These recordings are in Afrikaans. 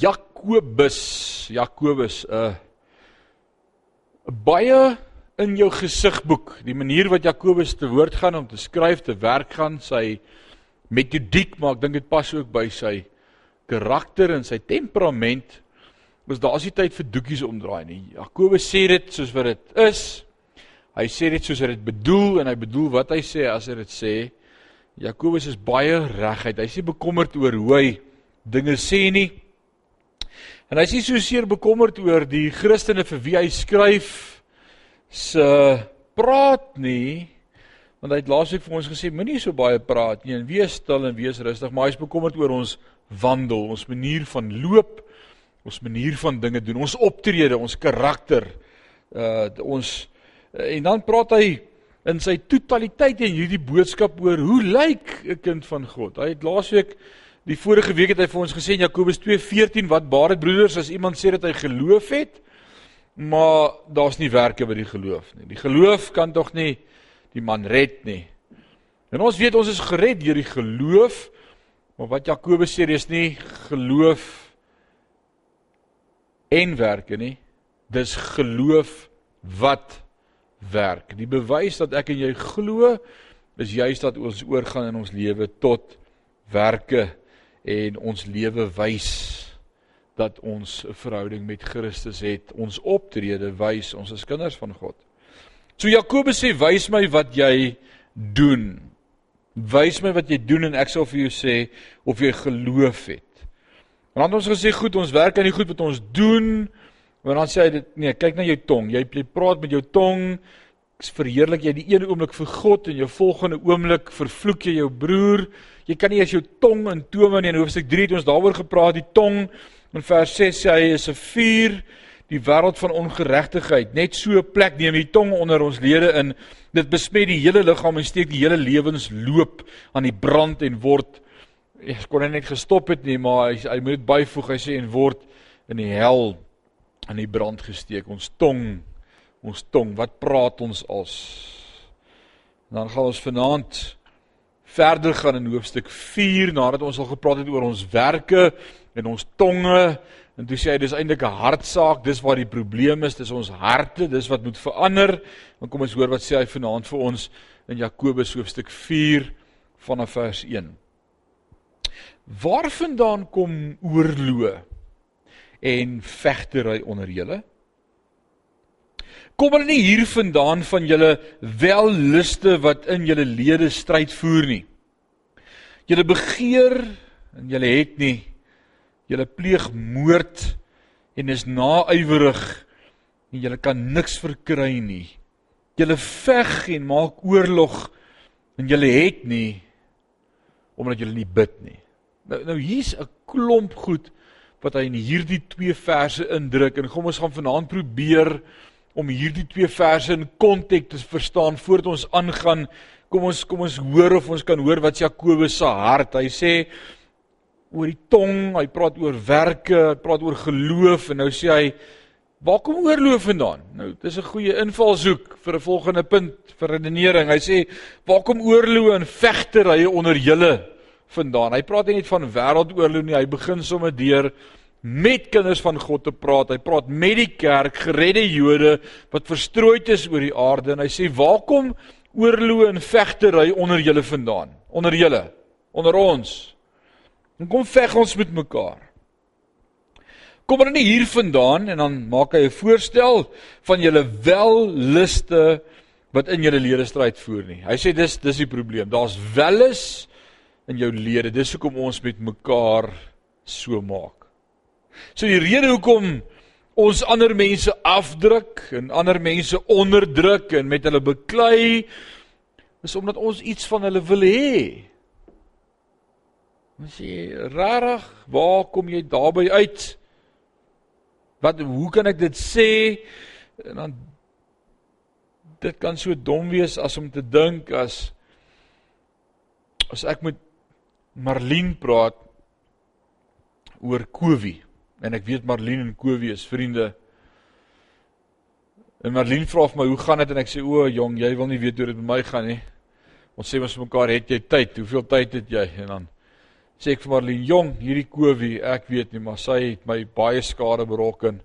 Jakobus, Jakobus, 'n uh, baie in jou gesigboek, die manier wat Jakobus te woord gaan om te skryf, te werk gaan, sy metodiek, maar ek dink dit pas ook by sy karakter en sy temperament. Mos daar's nie tyd vir doekies omdraai nie. Jakobus sê dit soos wat dit is. Hy sê dit soos hy dit bedoel en hy bedoel wat hy sê as hy dit sê. Jakobus is baie reguit. Hy nie bekommerd oor hoe hy dinge sê nie. En hy is nie so seer bekommerd oor die Christene vir wie hy skryf se praat nie. Want hy het laasweek vir ons gesê moenie so baie praat nie en wees stil en wees rustig, maar hy is bekommerd oor ons wandel, ons manier van loop, ons manier van dinge doen, ons optrede, ons karakter. Uh ons en dan praat hy in sy totaliteit in hierdie boodskap oor hoe lyk 'n kind van God. Hy het laasweek Die vorige week het hy vir ons gesê in Jakobus 2:14 wat baat dit broeders as iemand sê dat hy geloof het, maar daar's nie werke by die geloof nie. Die geloof kan tog nie die man red nie. En ons weet ons is gered deur die geloof, maar wat Jakobus sê is nie geloof en werke nie. Dis geloof wat werk. Die bewys dat ek en jy glo is juist dat ons oorgaan in ons lewe tot werke en ons lewe wys dat ons 'n verhouding met Christus het. Ons optrede wys ons is kinders van God. So Jakobus sê wys my wat jy doen. Wys my wat jy doen en ek sal vir jou sê of jy geloof het. En dan het ons gesê goed, ons werk aan die goed wat ons doen. Maar dan sê hy dit nee, kyk na jou tong. Jy praat met jou tong. Verheerlik jy die een oomblik vir God en jou volgende oomblik vervloek jy jou broer. Jy kan nie as jou tong in tome nie. In hoofstuk 3 het ons daaroor gepraat, die tong. In vers 6 sê hy is 'n vuur, die wêreld van ongeregtigheid. Net so 'n plek neem die tong onder ons lede in. Dit besmet die hele liggaam en steek die hele lewensloop aan die brand en word ek kon net gestop het nie, maar hy hy moet byvoeg. Hy sê en word in die hel aan die brand gesteek. Ons tong, ons tong, wat praat ons als? Dan gaan ons vanaand verder gaan in hoofstuk 4 nadat ons al gepraat het oor ons werke en ons tonge en toe sê hy dis eintlik 'n hartsaak, dis waar die probleem is, dis ons harte, dis wat moet verander. Dan kom ons hoor wat sê hy vanaand vir ons in Jakobus hoofstuk 4 vanaf vers 1. Waarvandaan kom oorlog en vegtery onder julle? Kom hulle nie hiervandaan van julle welluste wat in julle lede stryd voer nie. Julle begeer en julle het nie. Julle pleeg moord en is naaiwerig en julle kan niks verkry nie. Julle veg en maak oorlog en julle het nie omdat julle nie bid nie. Nou nou hier's 'n klomp goed wat hy in hierdie twee verse indruk en kom ons gaan vanaand probeer om hierdie twee verse in konteks te verstaan voordat ons aangaan. Kom ons kom ons hoor of ons kan hoor wat Jakobus se hart. Hy sê oor die tong, hy praat oor werke, hy praat oor geloof en nou sê hy waar kom oorloof vandaan? Nou, dis 'n goeie invalshoek vir 'n volgende punt vir redenering. Hy sê waar kom oorloof en vegterye onder julle vandaan? Hy praat nie net van wêreldoorloof nie, hy begin sommer deur met kinders van God te praat. Hy praat met die kerk, geredde Jode wat verstrooid is oor die aarde en hy sê: "Waar kom oorlog en vegtery onder julle vandaan? Onder julle, onder ons. En kom veg ons met mekaar." Kom hulle nie hier vandaan en dan maak hy 'n voorstel van julle welluste wat in julle lede stryd voer nie. Hy sê dis dis die probleem. Daar's wellus in jou lede. Dis hoekom ons met mekaar so maak. So die rede hoekom ons ander mense afdruk en ander mense onderdruk en met hulle beklei is omdat ons iets van hulle wil hê. Ons sê rarig, waar kom jy daarby uit? Wat hoe kan ek dit sê? En dan dit kan so dom wees as om te dink as as ek met Marlene praat oor Covid En ek weet Marlene en Kowie is vriende. En Marlene vra vir my, "Hoe gaan dit?" En ek sê, "O, jong, jy wil nie weet hoe dit met my gaan nie." Ons sê ons mekaar, "Het jy tyd? Hoeveel tyd het jy?" En dan sê ek vir Marlene, "Jong, hierdie Kowie, ek weet nie, maar sy het my baie skade berokken."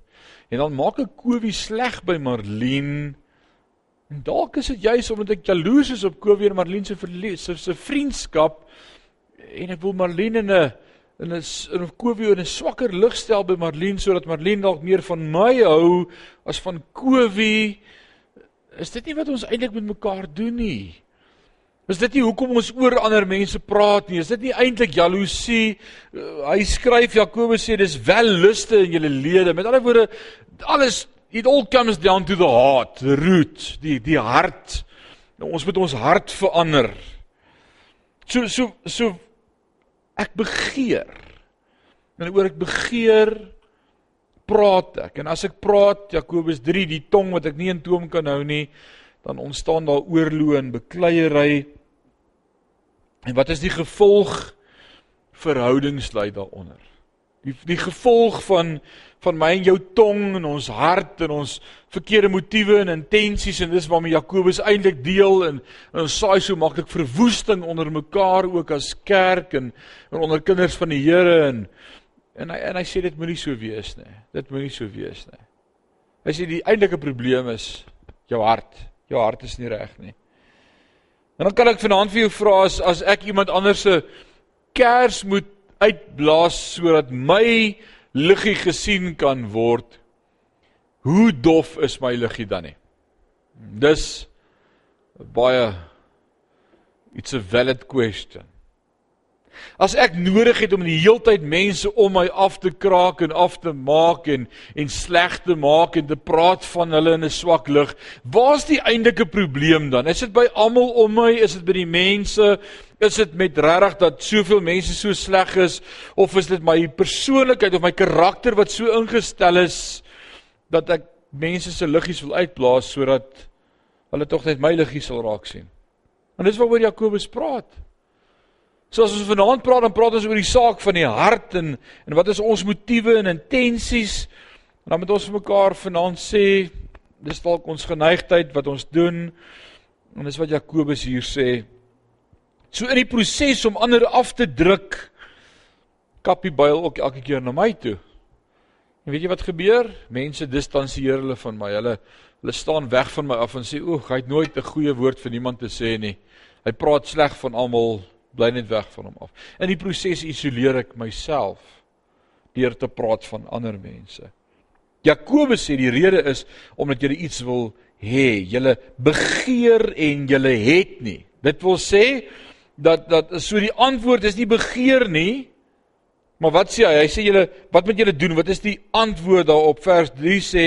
En dan maak ek Kowie sleg by Marlene. En dalk is dit juis omdat ek jaloers is op Kowie en Marlene se se se vriendskap en ek wil Marlene in 'n in 'n in 'n Kowie in 'n swakker lig stel by Marlene sodat Marlene dalk meer van my hou as van Kowie. Is dit nie wat ons eintlik met mekaar doen nie? Is dit nie hoekom ons oor ander mense praat nie? Is dit nie eintlik jaloesie? Uh, hy skryf Jakobus sê dis wel luste in julle lede. Met ander woorde, alles it all comes down to the heart, the root, die die hart. Nou ons moet ons hart verander. So so so ek begeer. En oor ek begeer praat ek. En as ek praat, Jakobus 3, die tong wat ek nie in toom kan hou nie, dan ontstaan daar oorloë en bekleierery. En wat is die gevolg? Verhoudings lei daaronder. Die die gevolg van van my en jou tong en ons hart en ons verkeerde motiewe en intensies en dis waarmee Jakobus eintlik deel en, en ons saai so maklik verwoesting onder mekaar ook as kerk en, en onder kinders van die Here en en hy en hy sê dit moenie so wees nie. Dit moenie so wees nie. Hy sê die eintlike probleem is jou hart. Jou hart is nie reg nie. En dan kan ek vanaand vir jou vra as as ek iemand anders se kers moet uitblaas sodat my liggie gesien kan word. Hoe dof is my liggie dan nie? Dis baie it's a valid question. As ek nodig het om die heeltyd mense om my af te kraak en af te maak en en sleg te maak en te praat van hulle in 'n swak lig, waar's die eintlike probleem dan? Is dit by almal om my? Is dit by die mense? Is dit met regtig dat soveel mense so sleg is of is dit my persoonlikheid of my karakter wat so ingestel is dat ek mense se liggies wil uitblaas sodat hulle tog net my liggies sal raak sien? En dis waaroor Jakobus praat. So as ons vanaand praat, dan praat ons oor die saak van die hart en en wat is ons motiewe en intensies? En dan moet ons vir mekaar vanaand sê dis dalk ons geneigtheid wat ons doen. En dis wat Jakobus hier sê. So in die proses om ander af te druk, kap die byl ook elke keer na my toe. En weet jy wat gebeur? Mense distansieer hulle van my. Hulle hulle staan weg van my af en sê, "O, hy het nooit 'n goeie woord vir niemand te sê nie. Hy praat sleg van almal." Bly net weg van hom af. In die proses isoleer ek myself deur te praat van ander mense. Jakobus sê die rede is omdat jy iets wil hê, jy begeer en jy het nie. Dit wil sê dat dat so die antwoord is nie begeer nie. Maar wat sê hy? Hy sê julle wat moet julle doen? Wat is die antwoord daarop? Vers 3 sê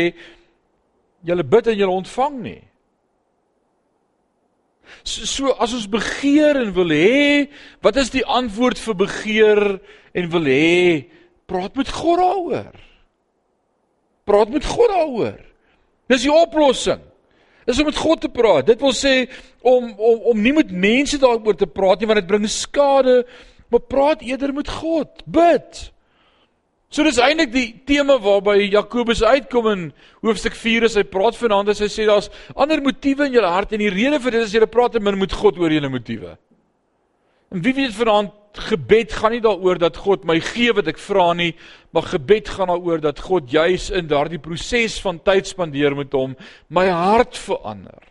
julle bid en julle ontvang nie. So, so as ons begeer en wil hê, wat is die antwoord vir begeer en wil hê? Praat met God daaroor. Praat met God daaroor. Dis die oplossing. Dis om met God te praat. Dit wil sê om om om nie met mense daaroor te praat nie want dit bring skade, maar praat eerder met God. Bid. So dis eintlik die tema waarby Jakobus uitkom in hoofstuk 4 as hy praat vanaand as hy sê daar's ander motiewe in jou hart en die rede vir dit is jy praat en min met God oor jou motiewe. En wie weet vanaand gebed gaan nie daaroor dat God my gee wat ek vra nie, maar gebed gaan daaroor dat God juis in daardie proses van tyd spandeer met hom my hart verander.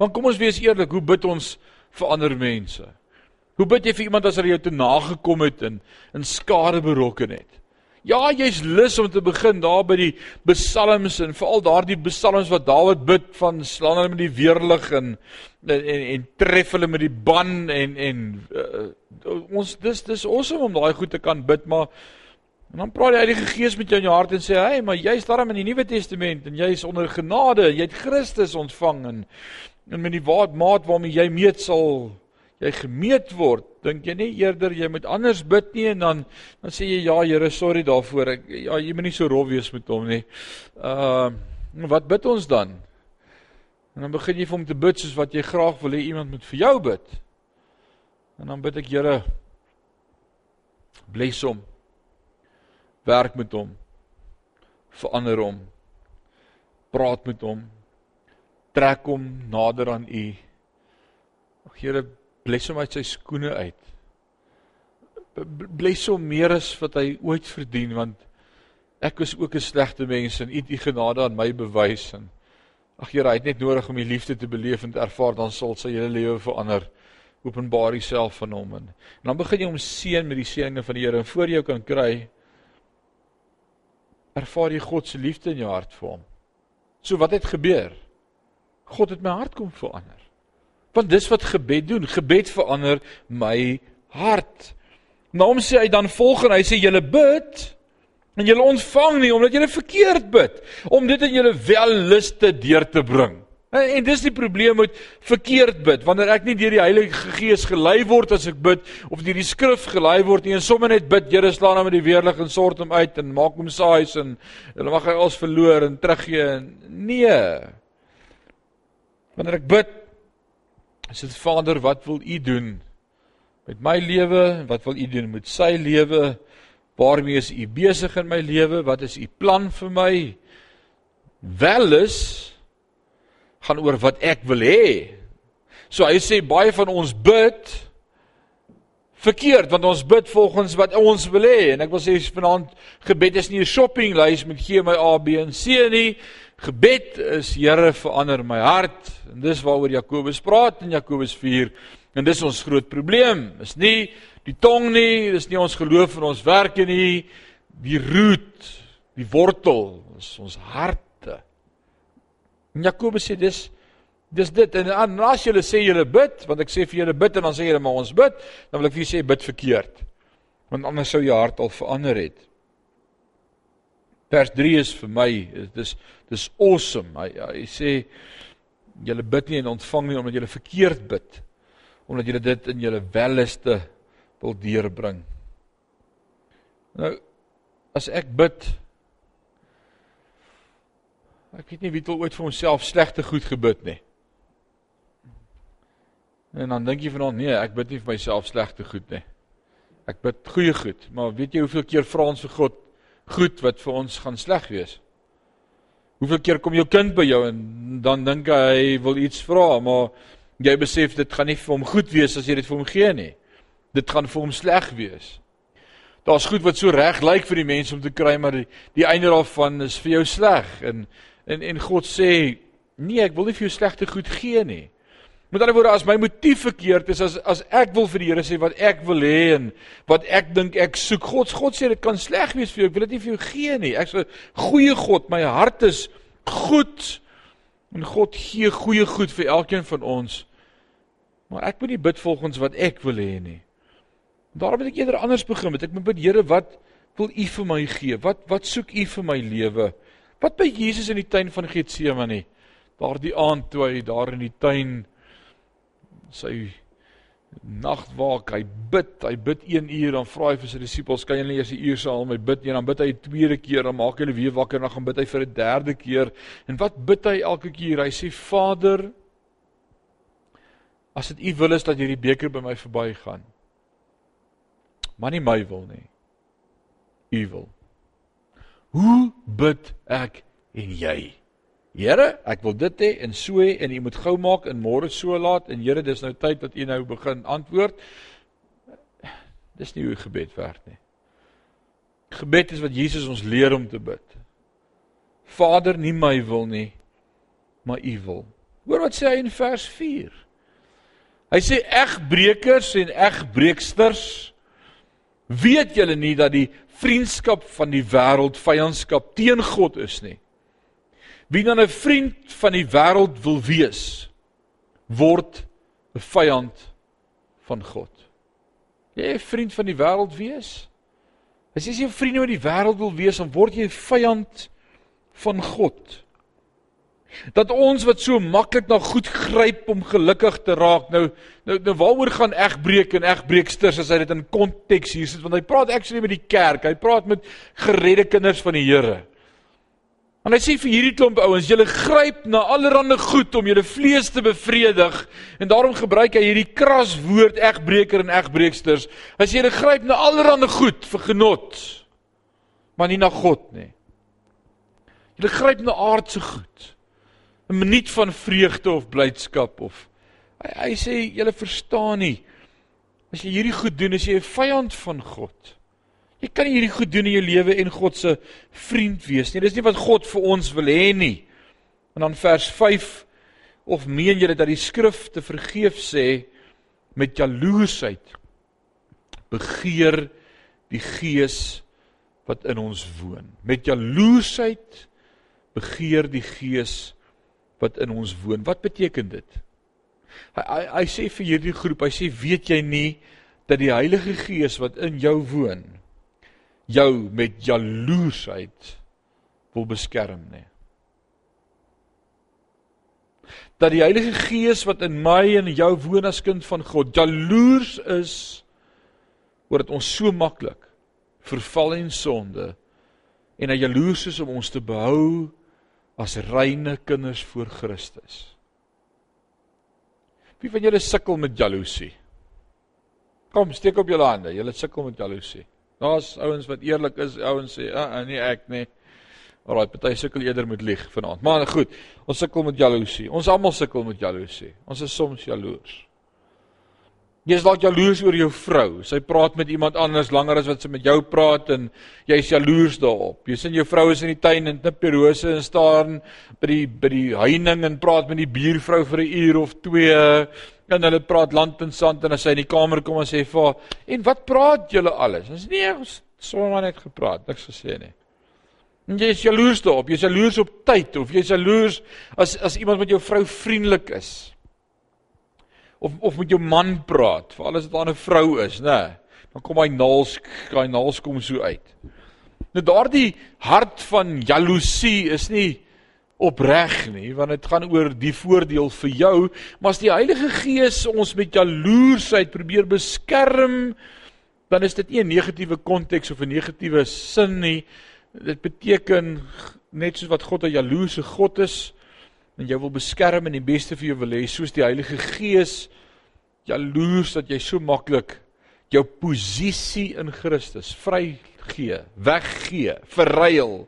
Want kom ons wees eerlik, hoe bid ons vir ander mense? Hoe bid jy vir iemand as hy jou te nagekom het en in skade berokken het? Ja, jy's lus om te begin daar by die psalms en veral daardie psalms wat Dawid bid van slaan hulle met die weerlig en en en, en tref hulle met die ban en en uh, ons dis dis awesome om daai goed te kan bid, maar en dan praat die Heilige Gees met jou in jou hart en sê, "Hey, maar jy's daarom in die Nuwe Testament en jy's onder genade, jy het Christus ontvang en en met die maat waarmee jy meet sal jy gemeet word, dink jy nie eerder jy moet anders bid nie en dan dan sê jy ja Here, sorry daarvoor. Ek ja, jy moet nie so rof wees met hom nie. Uh wat bid ons dan? En dan begin jy vir hom te bid soos wat jy graag wil hê iemand moet vir jou bid. En dan bid ek Here bless hom. Werk met hom. Verander hom. Praat met hom. Trek hom nader aan U. Ag Here bless hom uit sy skoene uit. bless hom meer as wat hy ooit verdien want ek was ook 'n slegte mens en u het u genade aan my bewys en ag Here, hy het net nodig om die liefde te beleef en te ervaar dan sal sy hele lewe verander. Openbaar homself van hom en, en dan begin jy hom seën met die seëninge van die Here en voor jy kan kry ervaar jy God se liefde in jou hart vir hom. So wat het gebeur? God het my hart kom verander. Want dis wat gebed doen. Gebed verander my hart. Nou hom sê hy dan volgens hy sê julle bid en julle ontvang nie omdat julle verkeerd bid om dit in julle welluste deur te bring. En, en dis die probleem met verkeerd bid. Wanneer ek nie deur die Heilige Gees gelei word as ek bid of deur die skrif gelei word nie en sommer net bid, Here slaan hom met die weerlig en sort hom uit en maak hom saais en dan mag hy als verloor en teruggee en nee. Wanneer ek bid, dit Vader, wat wil U doen met my lewe? Wat wil U doen met sy lewe? Waarmee is U besig in my lewe? Wat is U plan vir my? Welis gaan oor wat ek wil hê. So hy sê baie van ons bid verkeerd want ons bid volgens wat ons wil hê en ek wil sê vanaand gebed is nie 'n shoppinglys met gee my A B en C nie. Gebed is Here verander my hart en dis waaroor Jakobus praat in Jakobus 4 en dis ons groot probleem. Is nie die tong nie, dis nie ons geloof en ons werke nie, die root, die wortel is ons harte. En Jakobus sê dis dis dit en, en as jy sê jy bid, want ek sê vir julle bid en dan sê julle maar ons bid, dan wil ek vir julle sê bid verkeerd. Want anders sou jou hart al verander het. Vers 3 is vir my dis dis awesome. Hy hy sê julle bid nie en ontvang nie omdat julle verkeerd bid. Omdat julle dit in julle welleste wil deurbring. Nou as ek bid ek weet nie wie het ooit vir homself slegte goed gebid nie. En dan dink jy vanaand nee, ek bid nie vir myself slegte goed nie. Ek bid goeie goed, maar weet jy hoeveel keer vra ons vir God goed wat vir ons gaan sleg wees. Hoeveel keer kom jou kind by jou en dan dink hy wil iets vra, maar jy besef dit gaan nie vir hom goed wees as jy dit vir hom gee nie. Dit gaan vir hom sleg wees. Daar's goed wat so reg lyk vir die mense om te kry, maar die, die einde daarvan is vir jou sleg en en en God sê, "Nee, ek wil nie vir jou slegte goed gee nie." Met ander woorde, as my motief verkeerd is, as as ek wil vir die Here sê wat ek wil hê en wat ek dink ek soek, God God sê dit kan sleg wees vir jou. Ek wil dit nie vir jou gee nie. Ek's 'n goeie God. My hart is goed. En God gee goeie goed vir elkeen van ons. Maar ek moet nie bid volgens wat ek wil hê nie. Daarom moet ek eerder anders begin. Met ek moet bid, Here, wat wil U vir my gee? Wat wat soek U vir my lewe? Wat by Jesus in die tuin van Getsemane? Daardie aand toe hy daar in die tuin sy nagwaak, hy bid, hy bid 1 uur dan vra hy vir sy disippels, kan julle eers 'n uur met my bid? En dan bid hy 'n tweede keer, dan maak hulle weer wakker en dan gaan bid hy vir 'n derde keer. En wat bid hy elke keer? Hy sê: "Vader, as dit U wil is dat hierdie beker by my verbygaan, maar nie my wil nie, U wil." Hoe bid ek en jy? Here, ek wil dit hê en so hê en u moet gou maak en môre so laat en Here, dis nou tyd dat u nou begin antwoord. Dis nie hoe gebed werk nie. Gebed is wat Jesus ons leer om te bid. Vader, nie my wil nie, maar u wil. Hoor wat sê hy in vers 4. Hy sê egbreekers en egbreeksters weet julle nie dat die vriendskap van die wêreld vyandskap teen God is nie. Wie dan 'n vriend van die wêreld wil wees, word 'n vyand van God. Jy 'n vriend van die wêreld wees? As jy 'n vriend van die wêreld wil wees, dan word jy 'n vyand van God. Dat ons wat so maklik na goed gryp om gelukkig te raak, nou nou, nou waaroor gaan egbreek en egbreeksters as hy dit in konteks hier sit want hy praat actually met die kerk, hy praat met geredde kinders van die Here. En hy sê vir hierdie klomp ouens, julle gryp na allerlei goed om julle vlees te bevredig en daarom gebruik hy hierdie kras woord egbreker en egbreeksters. As jy julle gryp na allerlei goed vir genot, maar nie na God nie. Julle gryp na aardse goed. 'n Minuut van vreugde of blydskap of hy, hy sê julle verstaan nie As jy hierdie goed doen, is jy 'n vyand van God. Jy kan nie hierdie goed doen in jou lewe en God se vriend wees nie. Dis nie wat God vir ons wil hê nie. En dan vers 5 of meen julle dat die skrif te vergeef sê met jaloesheid begeer die gees wat in ons woon. Met jaloesheid begeer die gees wat in ons woon. Wat beteken dit? Hy, hy hy sê vir hierdie groep, hy sê weet jy nie dat die Heilige Gees wat in jou woon jou met jaloesheid wil beskerm nie. Dat die Heilige Gees wat in my en jou woon as kind van God jaloers is oor dit ons so maklik verval in sonde en hy jaloers is om ons te behou as reine kinders voor Christus. Wie van julle sukkel met jaloesie? Kom, steek op julle hande. Julle sukkel met jaloesie. Daar's ouens wat eerlik is, ouens sê, "Ag, ah, nee, ek nie." Alraai, party sukkel eerder met lieg vanaand. Maar goed, ons sukkel met jaloesie. Ons almal sukkel met jaloesie. Ons is soms jaloers. Jy's dalk jaloers oor jou vrou. Sy praat met iemand anders langer as wat sy met jou praat en jy's jaloers daarop. Jy sien jou vrou is in die tuin en knip rose en staan by die by die heining en praat met die buurvrou vir 'n uur of twee en hulle praat land en sand en as sy in die kamer kom en sê vir haar, "En wat praat julle alles?" Ons nee, ons sommer net gepraat, niks gesê nie. En jy is jaloers daarop. Jy's jaloers op tyd of jy's jaloers as as iemand met jou vrou vriendelik is of of met jou man praat, veral as dit aan 'n vrou is, nê? Dan kom hy naals, hy naals kom so uit. Nou daardie hart van jaloesie is nie opreg nie, want dit gaan oor die voordeel vir jou, maar as die Heilige Gees ons met jaloesheid probeer beskerm, dan is dit nie 'n negatiewe konteks of 'n negatiewe sin nie. Dit beteken net soos wat God 'n jaloese God is, en jy wil beskerm en die beste vir jou wil hê soos die Heilige Gees jaloers dat jy so maklik jou posisie in Christus vrygee, weggee, verruil.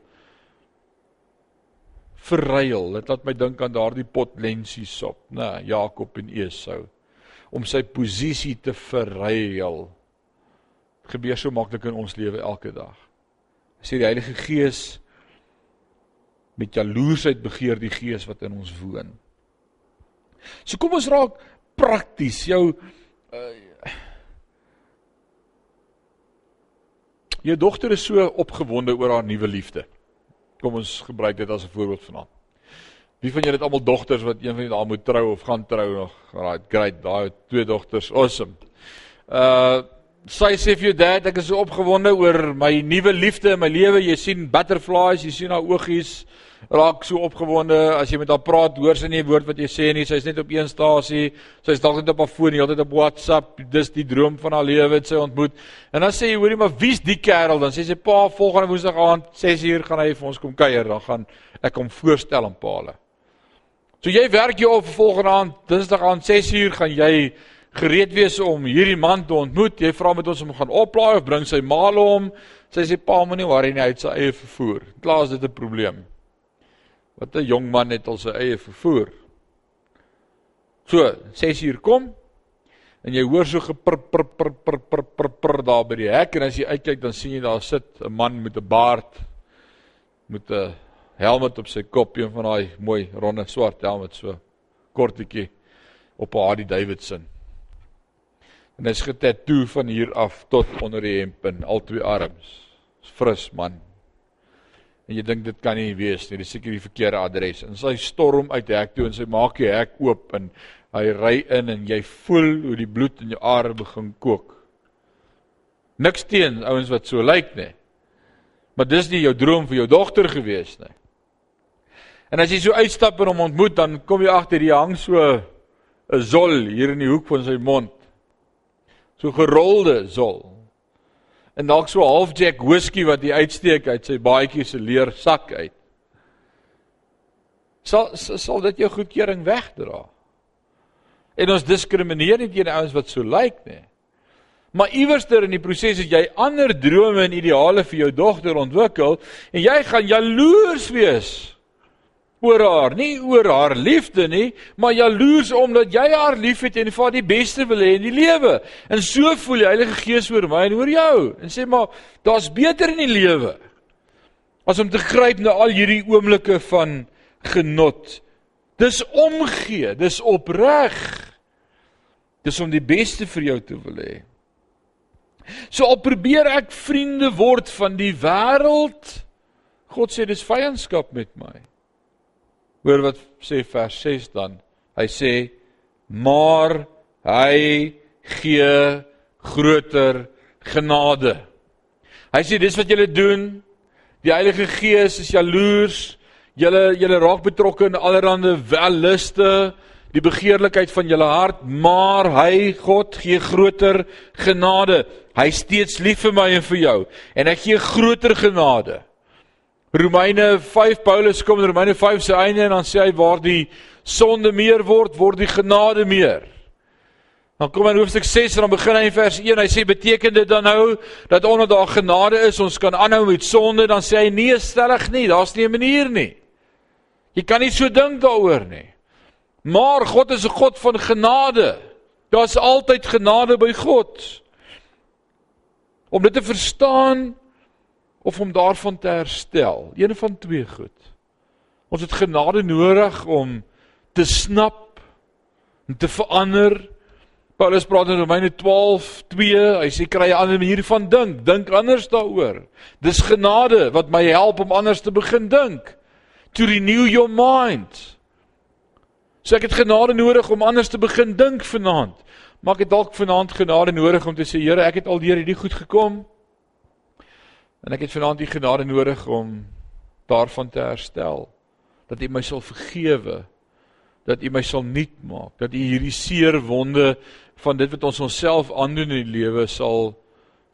Verruil. Dit laat my dink aan daardie pot lensie sop, nê, Jakob en Esau om sy posisie te verruil. Dit gebeur so maklik in ons lewe elke dag. As jy die Heilige Gees met jaloesheid begeer die gees wat in ons woon. So kom ons raak prakties. Jou uh, jou dogter is so opgewonde oor haar nuwe liefde. Kom ons gebruik dit as 'n voorbeeld vanaand. Wie van julle het almal dogters wat een van julle moet trou of gaan trou nog? Right, great. Daai twee dogters, awesome. Uh sy sê vir jou dad, ek is so opgewonde oor my nuwe liefde in my lewe. Jy sien butterflies, jy sien haar oogies raak so opgewonde as jy met haar praat, hoor sy nie 'n woord wat jy sê nie. Sy's net op een stasie. Sy's dalk net op haar foon, heeltyd op WhatsApp. Dis die droom van haar lewe wat sy ontmoet. En dan sê jy, hoorie, maar wie's die kerel? Dan sê sy, "Pa, volgende Woensdag aand 6uur gaan hy vir ons kom kuier. Dan gaan ek hom voorstel aan Paale." So jy werk jou op volgende aand, Dinsdag aand 6uur gaan jy gereed wees om hierdie man te ontmoet. Jy vra met ons om gaan oplaai of bring sy maal hom. Sy sê, "Pa, moenie worry nie, hy het sy eie vervoer." Klaar is dit 'n probleem. Wat 'n jong man het al sy eie vervoer. So, 6 uur kom en jy hoor so gepr pr pr pr pr pr pr daar by die hek en as jy uitkyk dan sien jy daar sit 'n man met 'n baard met 'n helm op sy kop, een van daai mooi ronde swart helm so kortetjie op 'n Harley Davidson. En hy's getatoe van hier af tot onder die hemp en al twee arms. Fris man en jy dink dit kan nie wees nie, dis seker die verkeerde adres. En sy storm uit die hek toe en sy maak die hek oop en hy ry in en jy voel hoe die bloed in jou are begin kook. Niks teen ouens wat so lyk nie. Maar dis nie jou droom vir jou dogter gewees nie. En as jy so uitstap en hom ontmoet, dan kom jy agter hy hang so 'n zol hier in die hoek van sy mond. So gerolde zol en dalk so half jack whisky wat hy uitsteek uit sy baadjie se leer sak uit. Sal sal dit jou goedkeuring wegdra. En ons diskrimineer nie teen ouens wat so lyk nie. Maar iewerster in die proses het jy ander drome en ideale vir jou dogter ontwikkel en jy gaan jaloers wees oor haar, nie oor haar liefde nie, maar jaloers omdat jy haar liefhet en vir haar die beste wil hê in die lewe. En so voel die Heilige Gees oor my en oor jou en sê maar daar's beter in die lewe as om te gryp na al hierdie oomblikke van genot. Dis omgee, dis opreg. Dis om die beste vir jou te wil hê. So al probeer ek vriende word van die wêreld, God sê dis vyandskap met my. Hoor wat sê vers 6 dan. Hy sê maar hy gee groter genade. Hy sê dis wat julle doen. Die Heilige Gees is jaloers. Julle julle raak betrokke in allerlei welluste, die begeerlikheid van julle hart, maar hy God gee groter genade. Hy steeds lief vir my en vir jou en hy gee groter genade. Romeine 5 Paulus kom in Romeine 5 se einde en dan sê hy waar die sonde meer word, word die genade meer. Dan kom hy in hoofstuk 6 en dan begin hy in vers 1. Hy sê beteken dit dan nou dat omdat daar genade is, ons kan aanhou met sonde? Dan sê hy nee, stellig nie. Daar's nie 'n manier nie. Jy kan nie so dink daaroor nie. Maar God is 'n God van genade. Daar's altyd genade by God. Om dit te verstaan, of om daarvan te herstel. Een van twee goed. Ons het genade nodig om te snap en te verander. Paulus praat in Romeine 12:2, hy sê kry 'n ander manier van dink, dink anders daaroor. Dis genade wat my help om anders te begin dink. To renew your mind. So ek het genade nodig om anders te begin dink vanaand. Maar ek het dalk vanaand genade nodig om te sê Here, ek het al deur hierdie goed gekom. En ek het vanaand u genade nodig om daarvan te herstel. Dat u my sal vergewe. Dat u my sal nuut maak. Dat u hierdie seer wonde van dit wat ons onsself aandoen in die lewe sal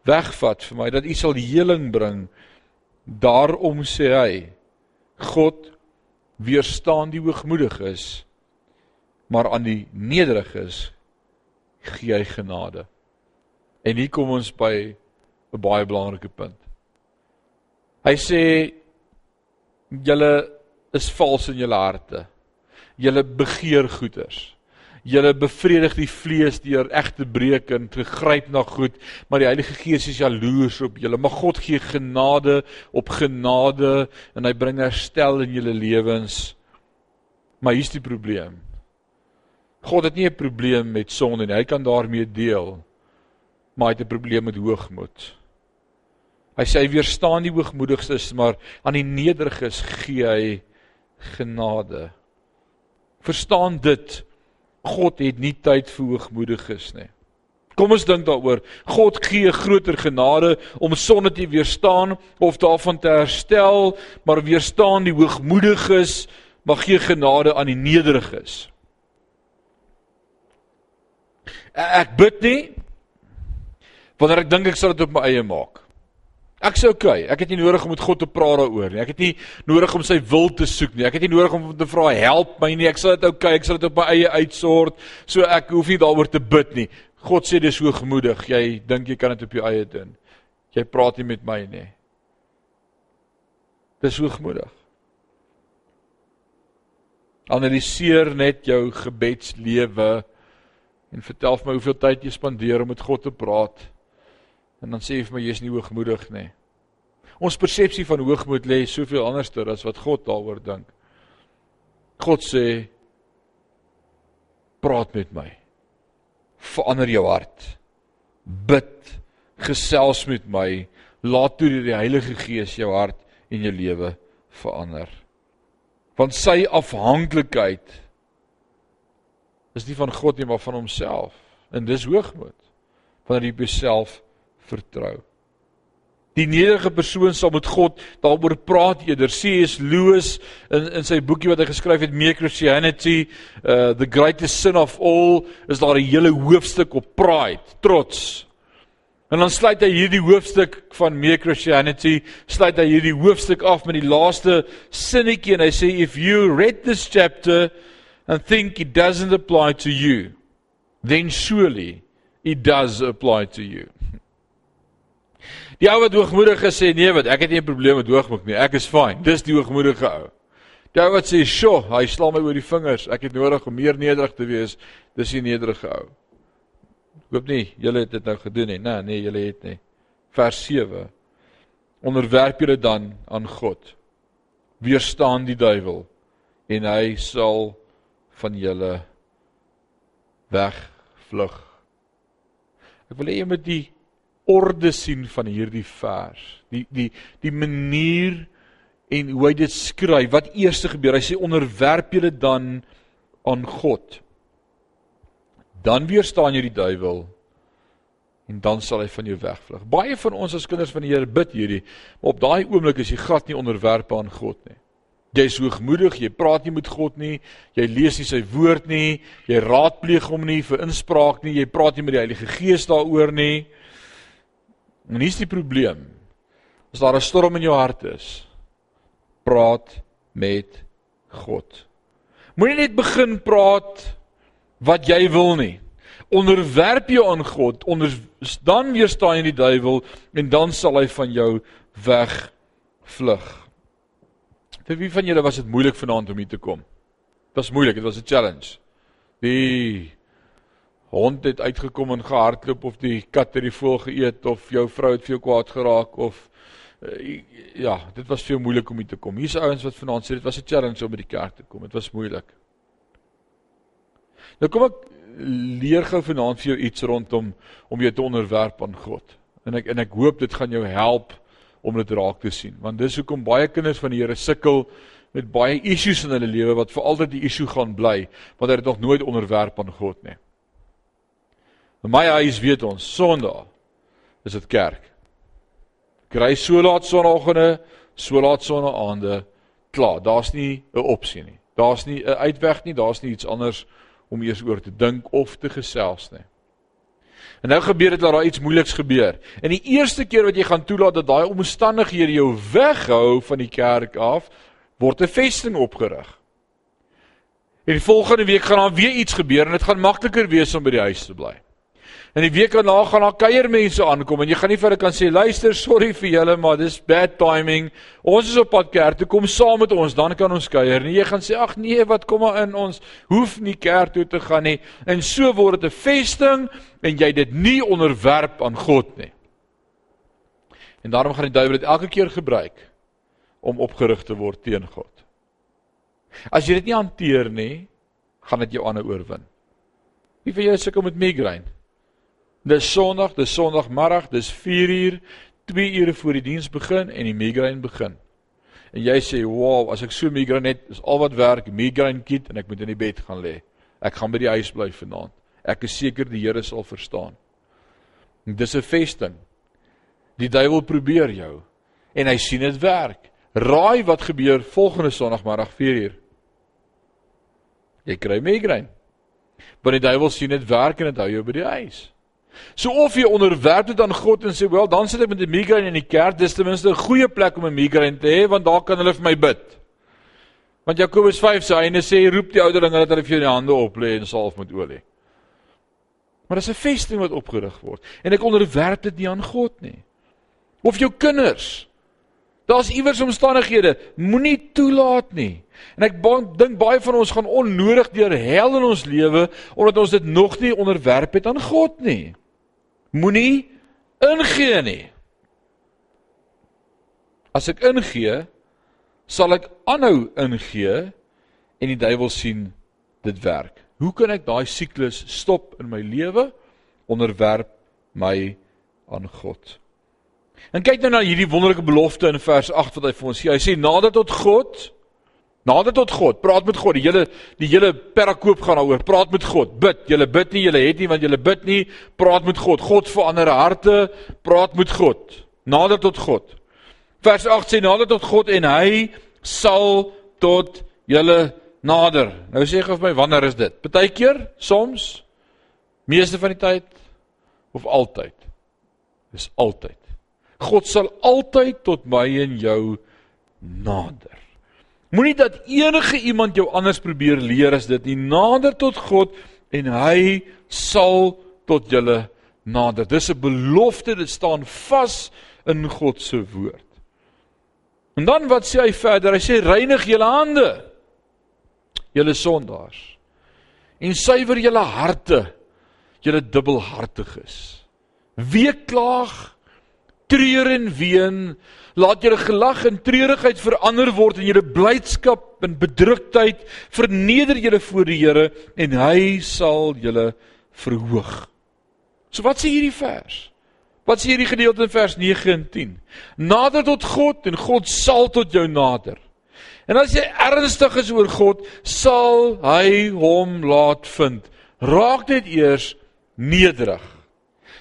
wegvat vir my. Dat u sal heling bring. Daarom sê hy God weerstaan die hoogmoediges maar aan die nederiges gee hy genade. En hier kom ons by 'n baie belangrike punt. Hy sê julle is vals in julle harte. Julle begeer goeders. Julle bevredig die vlees deur eg te breek en te gryp na goed, maar die Heilige Gees is jaloers op julle. Maar God gee genade op genade en hy bring herstel in julle lewens. Maar hier's die probleem. God het nie 'n probleem met sonde nie. Hy kan daarmee deel. Maar hy het 'n probleem met hoogmoed. Hy sê hy weerstaan die hoogmoediges, maar aan die nederiges gee hy genade. Verstaan dit? God het nie tyd vir hoogmoediges nie. Kom ons dink daaroor. God gee groter genade om sonde te weerstaan of daarvan te herstel, maar weerstaan die hoogmoediges, maar gee genade aan die nederiges. Ek bid nie wanneer ek dink ek sal dit op my eie maak. Ek sê okay, ek het nie nodig om met God te praat daaroor nie. Ek het nie nodig om sy wil te soek nie. Ek het nie nodig om te vra help my nie. Ek sal dit okay, ek sal dit op my eie uitsort. So ek hoef nie daaroor te bid nie. God sê dis so gemoedig. Jy dink jy kan dit op jou eie doen. Jy praat nie met my nie. Dis so gemoedig. Analiseer net jou gebedslewe en vertel my hoeveel tyd jy spandeer om met God te praat. En dan sê hy vir my jy's nie hoogmoedig nie. Ons persepsie van hoogmoed lê soveel anderster as wat God daaroor dink. God sê praat met my. Verander jou hart. Bid, gesels met my. Laat toe die Heilige Gees jou hart en jou lewe verander. Want sy afhanklikheid is nie van God nie maar van homself. En dis hoogmoed. Wanneer jy beself vertrou. Die nederige persoon sal met God daaroor praat eerder. C.S. Lewis in in sy boekie wat hy geskryf het Mere Christianity, uh the greatest sin of all, is daar 'n hele hoofstuk op pride, trots. En dan sluit hy hierdie hoofstuk van Mere Christianity, sluit hy hierdie hoofstuk af met die laaste sinnetjie en hy sê if you read this chapter and think it doesn't apply to you, then surely it does apply to you. Die ou wat hoogmoedig is sê nee wat ek het nie 'n probleem met hoogmoed nie. Ek is fyn. Dis die hoogmoedige ou. Jy wat sê, "Sjoe, hy slaan my oor die vingers. Ek het nodig om meer nederig te wees." Dis die nederige ou. Ek hoop nie julle het dit nou gedoen nie. Nee, nee, julle het nie. Vers 7. Onderwerp julle dan aan God. Weerstaan die duiwel en hy sal van julle wegvlug. Ek wil hê jy moet die orde sien van hierdie vers. Die die die manier en hoe hy dit skryf. Wat eers gebeur? Hy sê onderwerp julle dan aan God. Dan weerstaan jy die duiwel en dan sal hy van jou wegvlug. Baie van ons as kinders van die Here bid hierdie, maar op daai oomblik is jy glad nie onderwerp aan God nie. Jy's hoogmoedig, jy praat nie met God nie, jy lees nie sy woord nie, jy raadpleeg hom nie vir inspraak nie, jy praat nie met die Heilige Gees daaroor nie. En hier's die probleem. As daar 'n storm in jou hart is, praat met God. Moenie net begin praat wat jy wil nie. Onderwerp jou aan God, onder dan weerstaan jy die duiwel en dan sal hy van jou wegvlug. Vir wie van julle was dit moeilik vanaand om hier te kom? Dit was moeilik, dit was 'n challenge. Die hond het uitgekom en gehardloop of die kat het die voël geëet of jou vrou het vir jou kwaad geraak of uh, ja, dit was veel moeilik om hier te kom. Hier's ouens wat vanaand sê dit was 'n challenge om by die kerk te kom. Dit was moeilik. Nou kom ek leer gou vanaand vir jou iets rondom om jou te onderwerp aan God. En ek en ek hoop dit gaan jou help om dit raak te sien. Want dis hoekom baie kinders van die Here sukkel met baie issues in hulle lewe wat vir altyd die issue gaan bly, want hulle het nog nooit onderwerp aan God nie. In my huis weet ons, Sondag is dit kerk. Kry so laat sonoggende, so laat sonnaande klaar. Daar's nie 'n opsie nie. Daar's nie 'n uitweg nie, daar's nie iets anders om eers oor te dink of te gesels nie. En nou gebeur dit dat daar iets moeiliks gebeur. En die eerste keer wat jy gaan toelaat dat daai omstandighede jou weghou van die kerk af, word 'n vesting opgerig. En die volgende week gaan daar weer iets gebeur en dit gaan makliker wees om by die huis te bly. En die week daarna gaan daar kuiermense aankom en jy gaan nie vir hulle kan sê luister, sorry vir julle, maar dis bad timing. Ons is op pad kerk toe, kom saam met ons, dan kan ons kuier. Nee, jy gaan sê ag nee, wat kom maar in ons hoef nie kerk toe te gaan nie. En so word dit 'n vesting en jy dit nie onderwerp aan God nie. En daarom gaan die duiwel dit elke keer gebruik om opgerig te word teen God. As jy dit nie hanteer nie, gaan dit jou aanhou oorwin. Wie van julle sukkel met migraine? Dis Sondag, dis Sondagmiddag, dis 4 uur, 2 ure voor die diens begin en die migraine begin. En jy sê, "Wow, as ek so migraine het, is al wat werk, migraine kit en ek moet in die bed gaan lê. Ek gaan by die huis bly vanaand. Ek is seker die Here sal verstaan." En dis 'n vesting. Die duiwel probeer jou en hy sien dit werk. Raai wat gebeur volgende Sondagmiddag 4 uur? Jy kry migraine. Want die duiwel sien dit werk en dit hou jou by die huis. So of jy onderwerp dit aan God en sê, "Wel, dan sit ek met 'n migraine in die kerk, dis ten minste 'n goeie plek om 'n migraine te hê, want daar kan hulle vir my bid." Want Jakobus 5 sê hy sê, "Roep die ouderlinge dat hulle vir jou die hande oplê en salf met olie." Maar dis 'n vesting wat opgerig word en ek onderwerp dit nie aan God nie. Of jou kinders. Daar's iewers omstandighede, moenie toelaat nie. En ek dink baie van ons gaan onnodig deur hel in ons lewe omdat ons dit nog nie onderwerp het aan God nie moenie ingee nie. As ek ingee, sal ek aanhou ingee en die duiwel sien dit werk. Hoe kan ek daai siklus stop in my lewe? Onderwerp my aan God. En kyk nou na hierdie wonderlike belofte in vers 8 wat hy vir ons sê. Hy sê nader tot God Nader tot God, praat met God. Die hele die hele perakoop gaan daaroor. Praat met God. Bid. Julle bid nie, julle het nie want julle bid nie. Praat met God. God verander harte. Praat met God. Nader tot God. Vers 8 sê nader tot God en hy sal tot julle nader. Nou sê gou vir my wanneer is dit? Partykeer, soms, meeste van die tyd of altyd? Dis altyd. God sal altyd tot my en jou nader. Moenie dat enige iemand jou anders probeer leer as dit nie. Nader tot God en hy sal tot julle nader. Dis 'n belofte, dit staan vas in God se woord. En dan wat sê hy verder? Hy sê reinig julle hande, julle sondaars. En suiwer julle harte, julle dubbelhartiges. Weeklaag, treur en ween, laat julle gelag en treurigheid verander word in julle blydskap en bedruktheid, verneder julle voor die Here en hy sal julle verhoog. So wat sê hierdie vers? Wat sê hierdie gedeelte in vers 9 en 10? Nader tot God en God sal tot jou nader. En as jy ernstig is oor God, sal hy hom laat vind. Raak net eers nederig.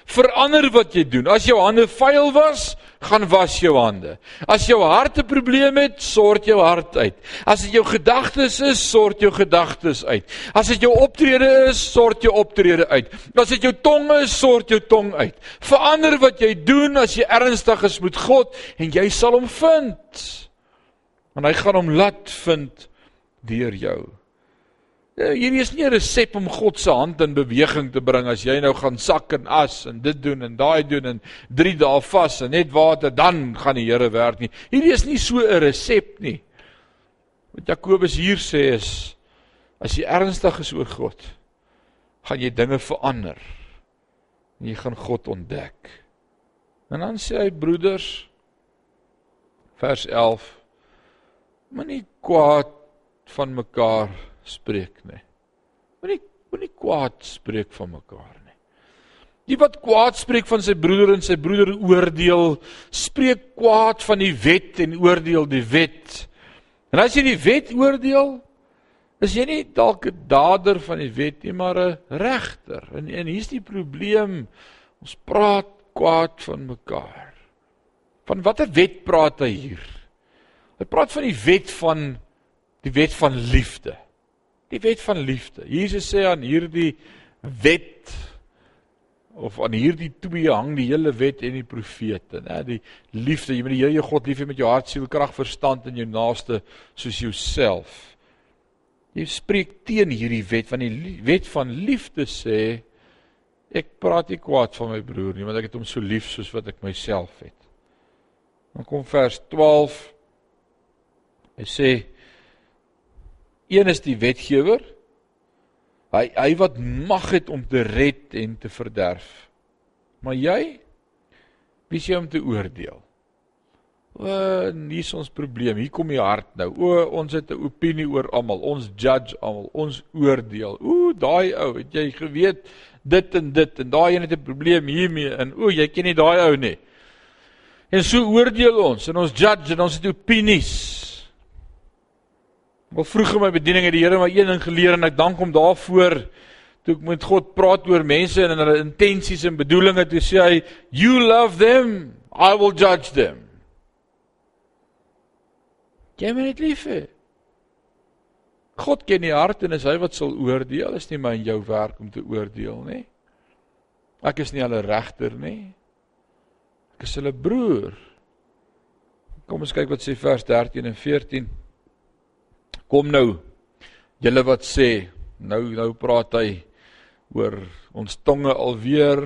Verander wat jy doen. As jou hande vuil was, gaan was jou hande. As jou hart 'n probleem het, sort jou hart uit. As dit jou gedagtes is, sort jou gedagtes uit. As dit jou optrede is, sort jou optrede uit. As dit jou tong is, sort jou tong uit. Verander wat jy doen as jy ernstig is met God en jy sal hom vind. Want hy gaan hom laat vind deur jou. Ja, hierdie is nie 'n resep om God se hand in beweging te bring as jy nou gaan sak en as en dit doen en daai doen en 3 dae vas en net water dan gaan die Here werk nie. Hierdie is nie so 'n resep nie. Wat Jakobus hier sê is as jy ernstig is oor God, gaan jy dinge verander. En jy gaan God ontdek. En dan sê hy broeders vers 11 moenie kwaad van mekaar spreek nie. Moenie moenie kwaad spreek van mekaar nie. Die wat kwaad spreek van sy broer en sy broer oordeel, spreek kwaad van die wet en oordeel die wet. En as jy die wet oordeel, is jy nie dalk 'n dader van die wet nie, maar 'n regter. En en hier's die probleem. Ons praat kwaad van mekaar. Van watter wet praat hy hier? Hy praat van die wet van die wet van liefde. Die wet van liefde. Jesus sê aan hierdie wet of aan hierdie twee hang die hele wet en die profete, né? Die liefde, jy moet die Here jou God lief hê met jou hart, siel, krag, verstand en jou naaste soos jouself. Jy spreek teen hierdie wet van die wet van liefde sê ek praat nie kwaad van my broer nie, want ek het hom so lief soos wat ek myself het. Dan kom vers 12. Hy sê Een is die wetgewer. Hy hy wat mag het om te red en te verderf. Maar jy wie jy om te oordeel? O, nie is ons probleem. Hier kom die hart nou. O, ons het 'n opinie oor almal. Ons judge almal. Ons oordeel. O, daai ou, het jy geweet dit en dit en daai een het 'n probleem hiermee en o, jy ken nie daai ou nie. En so oordeel ons en ons judge en ons het opinies. Wel vroeg in my bediening het die Here my een ding geleer en ek dank hom daarvoor. Toe ek met God praat oor mense en hulle intensies en bedoelings, toe sê hy, "You love them, I will judge them." Jy moet dit lief hê. God ken die hart en is hy wat sal oordeel, is nie my en jou werk om te oordeel nie. Ek is nie hulle regter nie. Ek is hulle broer. Kom ons kyk wat sê vers 13 en 14. Kom nou. Julle wat sê, nou nou praat hy oor ons tonge alweer.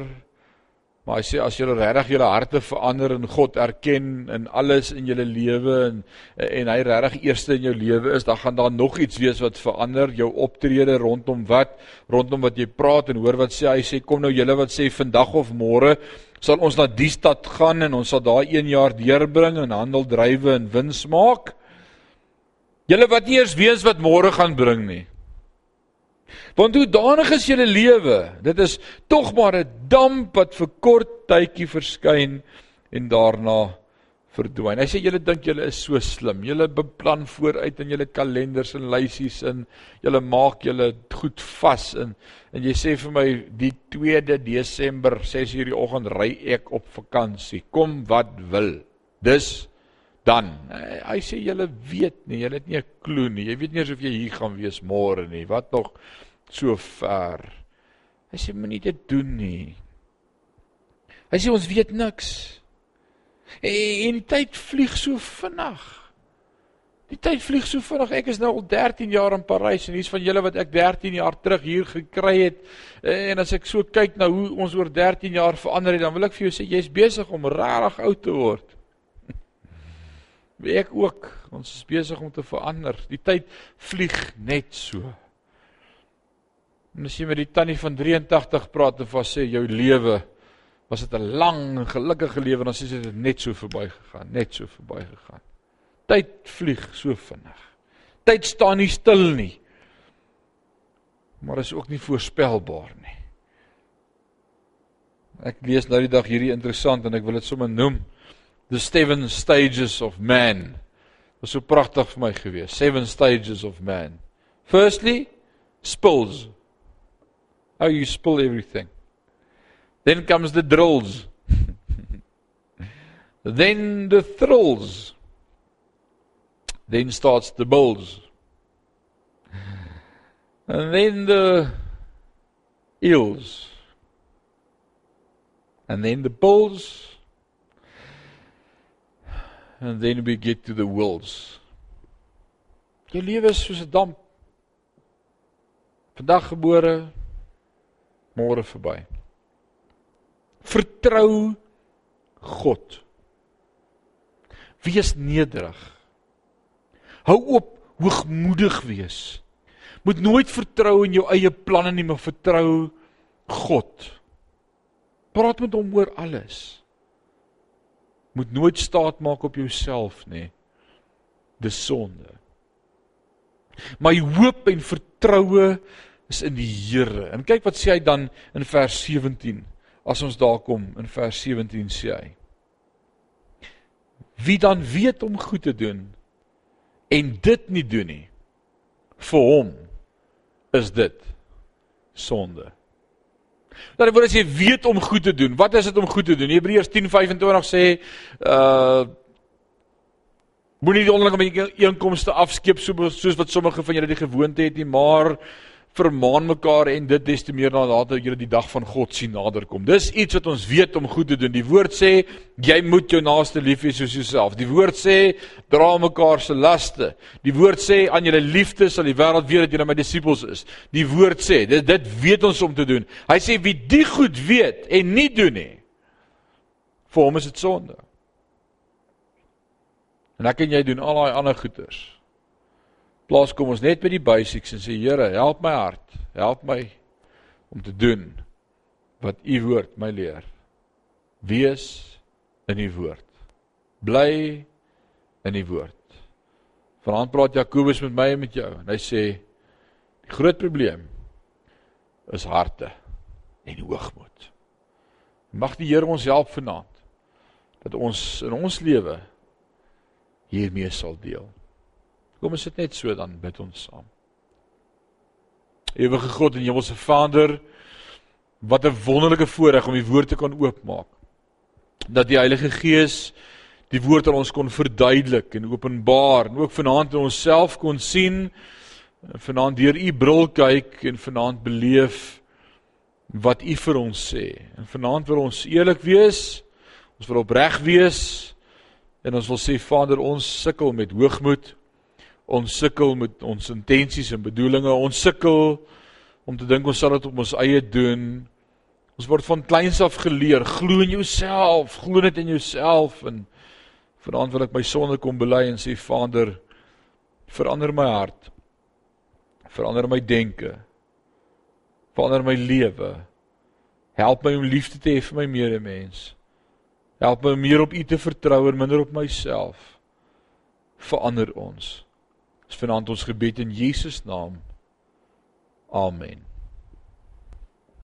Maar hy sê as julle regtig julle harte verander en God erken in alles in julle lewe en en hy regtig eerste in jou lewe is, dan gaan daar nog iets wees wat verander jou optrede rondom wat rondom wat jy praat en hoor wat sê hy sê kom nou julle wat sê vandag of môre sal ons na die stad gaan en ons sal daar 1 jaar deurbring en handel drywe en wins maak. Julle wat nie eers weet wat môre gaan bring nie. Want hoe danig is julle lewe? Dit is tog maar 'n damp wat vir kort tydjie verskyn en daarna verdwyn. Hy sê julle dink julle is so slim. Julle beplan vooruit in julle kalenders en lysies en julle maak julle goed vas in en jy sê vir my die 2de Desember 6:00 die oggend ry ek op vakansie. Kom wat wil. Dis dan hy sê julle weet nie, julle het nie 'n klou nie. Jy weet nie eens of jy hier gaan wees môre nie. Wat nog so ver. Hy sê moenie dit doen nie. Hy sê ons weet niks. En die tyd vlieg so vinnig. Die tyd vlieg so vinnig. Ek is nou al 13 jaar in Parys en hier's van julle wat ek 13 jaar terug hier gekry het. En as ek so kyk na hoe ons oor 13 jaar verander het, dan wil ek vir jou sê jy's besig om regtig oud te word. Ek ook. Ons is besig om te verander. Die tyd vlieg net so. En as jy met die tannie van 83 praat en vas sê jou lewe was dit 'n lang gelukkige lewe dan sê sy dit net so verbygegaan, net so verbygegaan. Tyd vlieg so vinnig. Tyd staan nie stil nie. Maar is ook nie voorspelbaar nie. Ek lees nou die dag hierdie interessant en ek wil dit sommer noem. The seven stages of man. Was so pragtig vir my gewees. Seven stages of man. Firstly, spills. How you spill everything. Then comes the drills. then the thrills. Then starts the bulls. And then the ills. And then the bulls. And then we get to the wills. Jou lewe is soos 'n damp. Vandag gebore, môre verby. Vertrou God. Wees nederig. Hou op hoogmoedig wees. Moet nooit vertrou in jou eie planne nie, maar vertrou God. Praat met hom oor alles. Moet nooit staat maak op jouself nie. Dis sonde. My hoop en vertroue is in die Here. En kyk wat sê hy dan in vers 17 as ons daar kom in vers 17 sê hy Wie dan weet om goed te doen en dit nie doen nie vir hom is dit sonde. Dat word as jy weet om goed te doen. Wat is dit om goed te doen? Hebreërs 10:25 sê uh moenie die onderlinge inkomste afskeep soos wat sommige van julle die gewoonte het nie, maar vermaan mekaar en dit des te meer nadat jy die dag van God sien naderkom. Dis iets wat ons weet om goed te doen. Die woord sê jy moet jou naaste lief hê soos jouself. Die woord sê dra mekaar se laste. Die woord sê aan julle liefde sal die wêreld weet dat julle my disippels is. Die woord sê dit dit weet ons om te doen. Hy sê wie die goed weet en nie doen nie vir hom is dit sonde. En ek en jy doen al daai ander goeters. Plaas kom ons net by die basics en sê Here, help my hart, help my om te doen wat u woord my leer. Wees in u woord. Bly in u woord. Vanaand praat Jakobus met my en met jou en hy sê die groot probleem is harte en hoogmoed. Mag die Here ons help vanaand dat ons in ons lewe hiermee sal deel. Kom ons sit net so dan bid ons saam. Ewige God en Hemelse Vader, wat 'n wonderlike voorreg om die woord te kan oopmaak. Dat die Heilige Gees die woord aan ons kon verduidelik en openbaar en ook vanaand in onsself kon sien, vanaand deur u bril kyk en vanaand beleef wat u vir ons sê. En vanaand wil ons eerlik wees, ons wil opreg wees en ons wil sê Vader, ons sukkel met hoogmoed ons sukkel met ons intensies en bedoelings. Ons sukkel om te dink ons sal dit op ons eie doen. Ons word van kleins af geleer, glo in jouself, glo net in jouself en vanaand wil ek my sonde kom bely en sê Vader, verander my hart. Verander my denke. Verander my lewe. Help my om liefde te hê vir my medemens. Help my om meer op U te vertrou en minder op myself. Verander ons. Dis vanaand ons gebed in Jesus naam. Amen.